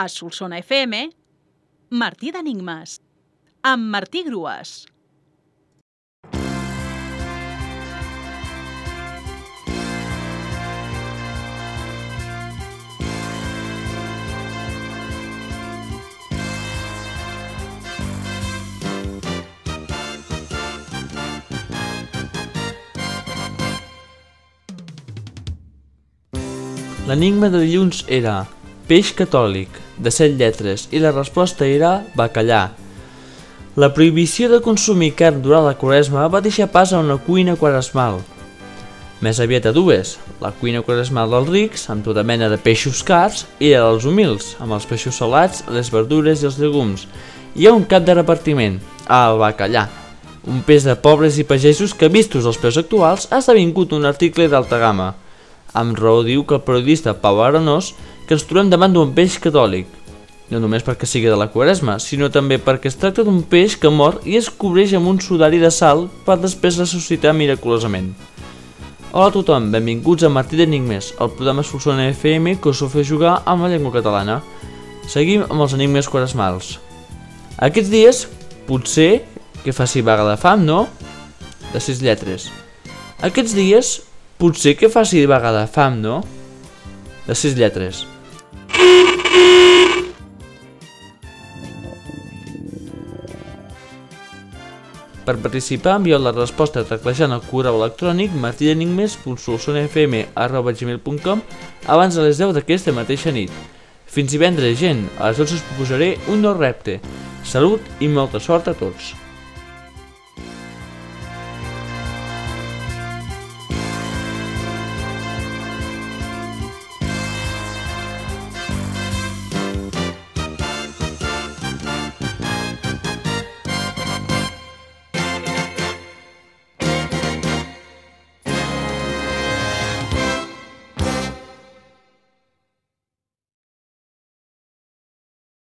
A Solsona FM, Martí d'Enigmes, amb Martí Grues. L'enigma de dilluns era peix catòlic, de set lletres, i la resposta era bacallà. La prohibició de consumir carn durant la quaresma va deixar pas a una cuina quaresmal. Més aviat a dues, la cuina quaresmal dels rics, amb tota mena de peixos cars, i la dels humils, amb els peixos salats, les verdures i els llegums. Hi ha un cap de repartiment, el bacallà, un peix de pobres i pagesos que, vistos els preus actuals, ha esdevingut un article d'alta gamma. Amb raó diu que el periodista Pau Arenós que ens trobem davant d'un peix catòlic, no només perquè sigui de la quaresma, sinó també perquè es tracta d'un peix que mor i es cobreix amb un sudari de sal per després ressuscitar miraculosament. Hola a tothom, benvinguts a Martí d'Enigmes, el programa Solsona FM que us fa jugar amb la llengua catalana. Seguim amb els enigmes quaresmals. Aquests dies, potser que faci vaga de fam, no? De sis lletres. Aquests dies, potser que faci vaga de fam, no? De sis lletres. Per participar, envieu la resposta teclejant el correu electrònic martidenigmes.solsonafm.gmail.com abans de les 10 d'aquesta mateixa nit. Fins divendres, gent, a les 12 us proposaré un nou repte. Salut i molta sort a tots!